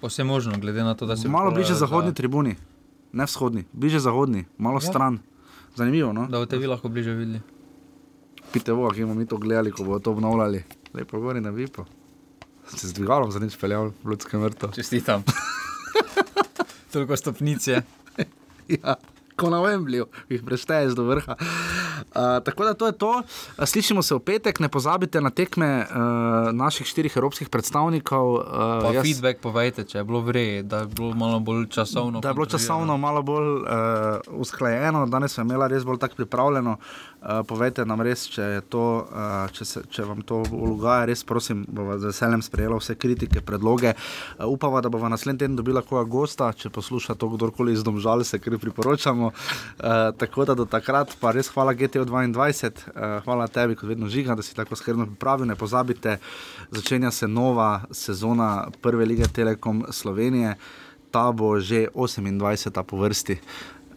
Vse možno, glede na to, da se Malo bliže pripravljajo zahodni za- tribuni, ne vzhodni, bliže zahodni, malo Ja. stran. Zanimivo, no? Da boste vi lahko bliže videli. Pitevo, ki bomo mi to gledali, ko bodo to obnovljali. Lepo gori na Vipo. Se z dvigalom za nič peljal v Ljudskem vrtu. Čestitam. Toliko stopnic je. Ja. Ko na Wembleyju jih prešteješ do vrha. Uh, tako da to je to. Slišimo se v petek, ne pozabite na tekme uh, naših štirih evropskih predstavnikov. Pa Uh, jaz... feedback povejte, če je bilo vredno, da je bilo malo bolj časovno. Da je bilo časovno malo bolj uh, usklajeno, danes smo imeli res bolj tako pripravljeno. Uh, povejte nam res, če, to, uh, če, se, če vam to ulogaja, res prosim, bomo z veseljem sprejeli vse kritike, predloge. Uh, upamo, da bomo naslednji teden dobila koga gosta, če posluša to kdorkoli iz domžal, se kar priporočamo. Uh, tako da do takrat pa res hvala GTO 22, uh, hvala tebi, kot vedno žiga, da si tako skrbno pripravil. Ne pozabite, začenja se nova sezona Prve lige Telekom Slovenije. Ta bo že 28. po vrsti.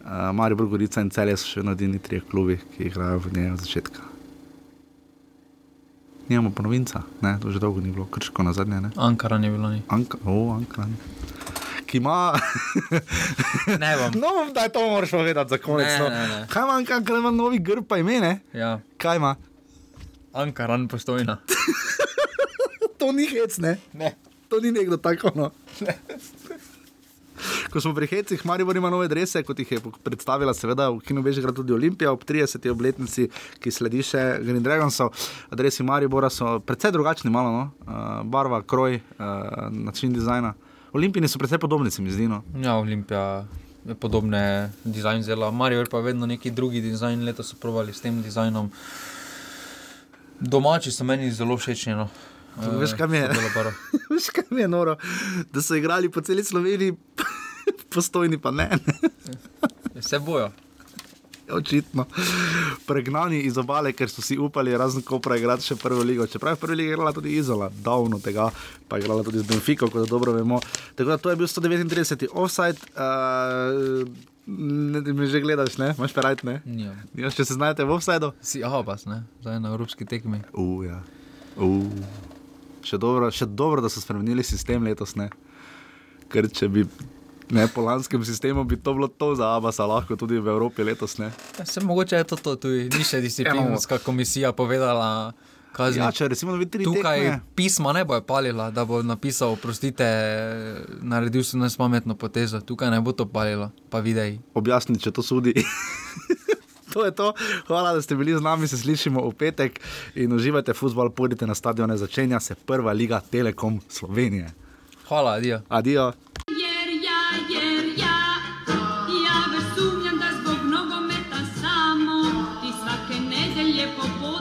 Uh, Maribor, Gorica in Celje so še vedno edini trije klubi, ki igrajo v njej od začetka. Nimamo pa novinca, ne, to že dolgo ni bilo, krško na zadnje. Ne? Ankara ni bilo ni. Anka, o, Anka. Ki ima. Ne bom. no, da je to moraš povedati za konec. Ne, no. ne, ne. Kaj ima Anka, ker ima novi grb, pa ime, ne? Ja. Kaj ima? Ankaran postojna. To ni hec, ne? Ne. To ni nekdo tako. No. Ko smo pri Hecih, Maribor ima nove drese, kot jih je predstavila, seveda, v Kinu Bežigrad tudi Olimpija ob 30. obletnici, ki sledi še Green Dragonsov. Adresi Maribora so precej drugačni, malo, no? uh, barva, kroj, uh, način dizajna. Olimpijani so precej podobni, se mi zdi. No? Ja, Olimpija je podobne dizajn zela. Marijo je pa vedno neki drugi dizajn, letos so provali s tem dizajnom. Domači so meni zelo všečni. No. Veš, kaj mi je? so Belobaro. Veš, kaj mi je noro, da so igrali po celi Sloveniji, postojni pa ne. Vse bojo. Očitno. Pregnani iz obale, ker so si upali, razen ko preigrati še prvo ligo. Čeprav je prvi liga igrala tudi Izola, davno tega, pa je igrala tudi z Benfico, kot dobro vemo. Tako da to je bil 139. offside. Uh, ne, me že gledaš, ne? Imaš perajt, ne? Ja, če se znajdete v offsideu? Si Abbas, ne? zdaj na evropski tekmi. Uh, ja. uh. Še, dobro, še dobro, da so spremenili sistem letos, ne? Ker če bi. Ne, po lanskem sistemu bi to bilo to za Abasa, lahko tudi v Evropi letos. Ne. Ja, Se mogoče je to, to tudi ni še disciplinska komisija povedala, kazni. Ja, če recimo bi tri Tukaj tekme, pisma ne bo palila, da bo napisal, prostite, naredil sem nespametno potezo. Tukaj ne bo to palilo, pa videj. objasni, če to sudi. to je to. Hvala, da ste bili z nami, se slišimo v petek in uživajte futbol, pojdite na stadione, začenja se prva liga Telekom Slovenije. Hvala, adijo. Adijo.